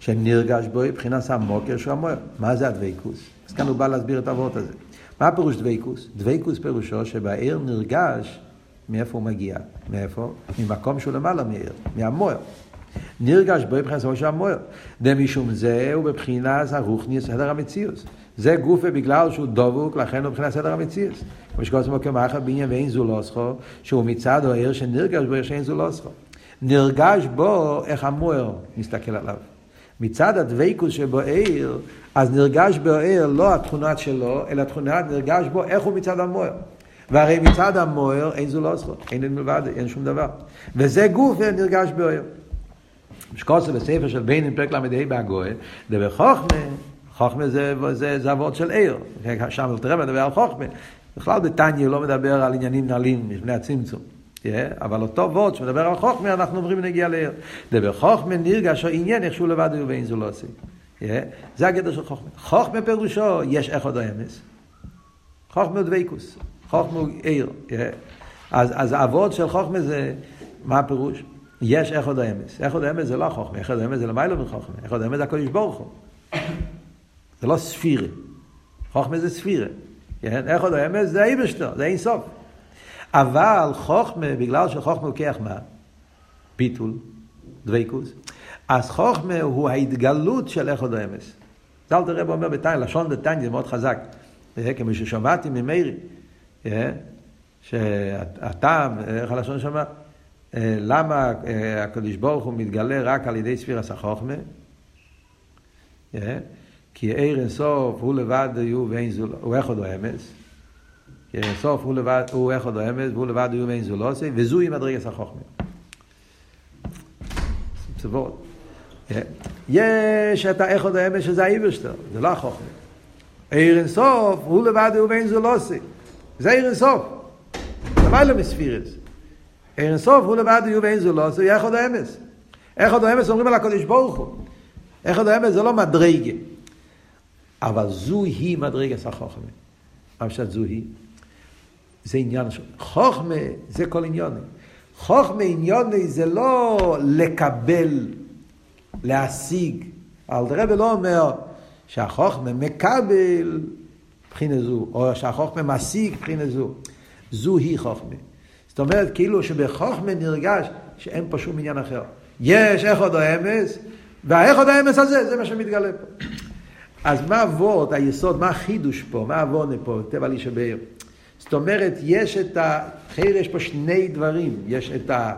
שנרגש בו מבחינת המוקר של המוער. מה זה הדבקוס? אז כאן הוא בא להסביר את העבוד הזה. מה פירוש דבקוס? דבקוס פירושו שבעיר נרגש מאיפה הוא מגיע. מאיפה? ממקום שהוא למעלה מעיר, מהמוער. נרגש בו מבחינת ראש המוער. דמשום זה הוא בבחינת הרוחניוס, סדר המציאוס. זה גופה בגלל שהוא דבוק, לכן הוא מבחינת סדר המציאס. כמו שקוראים לו כמאחר בניין ואין זולוסכו, שהוא מצד העיר שנרגש בו, שאין זולוסכו. נרגש בו איך המוער מסתכל עליו. מצד הדבקוס שבו עיר, אז נרגש בו עיר לא התכונת שלו, אלא תכונת נרגש בו איך הוא מצד המוער. והרי מצד המוער אין זולוסכו, אין מלבד, אין שום דבר. וזה גוף נרגש בו עיר. משקוסו בספר של בין עם פרק ל"ה בהגויה, דבר חוכמה חוכמה זה, זה, זה אבות של עיר. שם תראה מדבר על חוכמה. בכלל בתניא לא מדבר על עניינים נעלים מפני הצמצום. אבל אותו וורד שמדבר על חוכמה, אנחנו אומרים נגיע לעיר. דבר חוכמה נרגש העניין איך שהוא לבד הוא ואין זו לא עושה. זה הגדר של חוכמה. חוכמה פירושו, יש איך עוד האמס. חוכמה הוא דבקוס. חוכמה הוא עיר. אז, אז האבות של חוכמה זה, מה הפירוש? יש איך עוד האמס. איך עוד האמס זה לא חוכמה, איך עוד האמס זה למעלה מחוכמה. איך עוד האמס זה הקודש ברוך הוא. זה לא ספירה. חוכמה זה ספירה. איך עוד האמס? זה האיברשטר, זה אין סוף. אבל חוכמה, בגלל שחוכמה לוקח מה? ביטול, דבקוס. אז חוכמה הוא ההתגלות של איך עוד האמס. אל תראה אומר בתניא, לשון דתניא זה מאוד חזק. כמו ששמעתי ממאירי, שהטעם, איך הלשון שמע? למה הקדוש ברוך הוא מתגלה רק על ידי ספירס החוכמה? כי עיר אינסוף הוא לבד יהיו ואין זולו, הוא אחד או אינסוף הוא לבד, הוא אחד או אמס, והוא לבד יהיו ואין זולו, וזוהי מדרגת החוכמה. צוות. יש את האחד האמס שזה האיברשטר, זה לא החוכמה. עיר אינסוף הוא לבד יהיו ואין זולו, זה עיר אינסוף. זה מה לא מספירס. עיר אינסוף הוא לבד יהיו ואין זולו, זה אחד האמס. אחד האמס אומרים על הקדוש ברוך הוא. אחד האמס זה לא מדרגה. אבל זוהי מדרגת החוכמה. מה פשט זוהי? זה עניין של... חוכמה זה כל עניון. חוכמה עניוני זה לא לקבל, להשיג. אלתרבה לא אומר שהחוכמה מקבל מבחינה זו, או שהחוכמה משיג מבחינה זו. זוהי חוכמה. זאת אומרת, כאילו שבחוכמה נרגש שאין פה שום עניין אחר. יש אחד האמס, והאחד האמס הזה, זה מה שמתגלה פה. אז מה אבות, היסוד, מה החידוש פה, מה אבונה פה, טבע לי שבעיר. זאת אומרת, יש את ה... חייר יש פה שני דברים, יש את ה...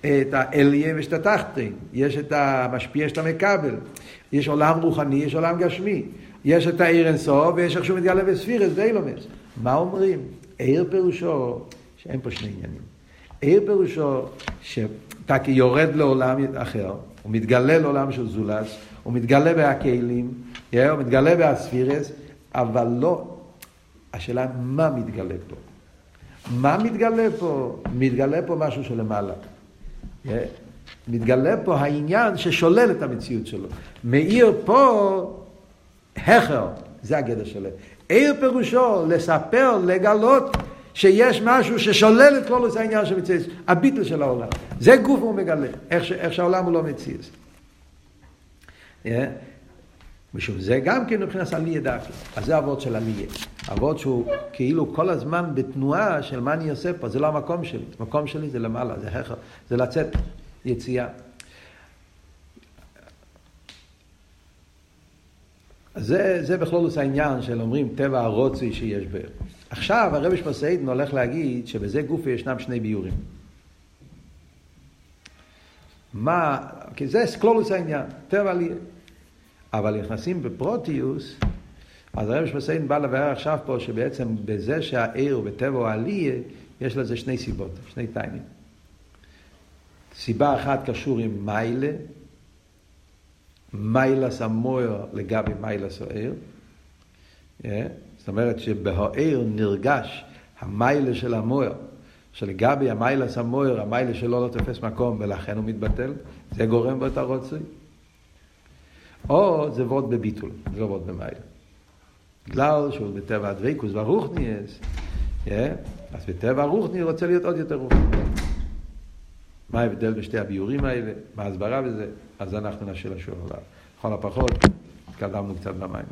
את האליה ויש את התחתין, יש את המשפיע, יש את המקבל, יש עולם רוחני, יש עולם גשמי, יש את העיר אינסוף ויש איך שהוא מתגלה בספירס ואילומס. מה אומרים? עיר פירושו שאין פה שני עניינים. עיר פירושו שאתה יורד לעולם אחר, הוא מתגלה לעולם של זולס, הוא מתגלה בהכלים, הוא מתגלה באספירס, אבל לא, השאלה מה מתגלה פה. מה מתגלה פה? מתגלה פה משהו שלמעלה. מתגלה פה העניין ששולל את המציאות שלו. מאיר פה הכר, זה הגדר שלו. עיר פירושו לספר, לגלות שיש משהו ששולל את כל העניין של מציאות, הביטל של העולם. זה גוף הוא מגלה, איך, ש, איך שהעולם הוא לא מציאות. משום זה גם כן מבחינת עלייה דווקא. אז זה אבות של עלייה. אבות שהוא כאילו כל הזמן בתנועה של מה אני עושה פה, זה לא המקום שלי. המקום שלי זה למעלה, זה הכר, זה לצאת, יציאה. זה, זה בכלולוס העניין של אומרים טבע הרוצי שיש בו. עכשיו הרבי שמסעידן הולך להגיד שבזה גופי ישנם שני ביורים. מה, כי זה כלולוס העניין, טבע עלייה. אבל נכנסים בפרוטיוס, אז הרב שמסיין בא לבאר עכשיו פה שבעצם בזה שהעיר הוא בטבע הוא עליה, יש לזה שני סיבות, שני טיימים. סיבה אחת קשור עם מיילה, מיילס המויר לגבי מיילס העיר. Yeah. זאת אומרת שבהעיר נרגש המיילה של המויר, שלגבי המיילס המויר, המיילה שלו לא תופס מקום ולכן הוא מתבטל, זה גורם בו את הרוצוי. או זה וורד בביטול, זה לא וורד במייל. בגלל שהוא בטבע הדבקוס והרוחניאס, אז בטבע הרוחני רוצה להיות עוד יותר רוחני. מה ההבדל בשתי הביורים האלה? מה ההסברה בזה? אז אנחנו נשאיר לשאול עליו. לכל הפחות, התקדמנו קצת במים.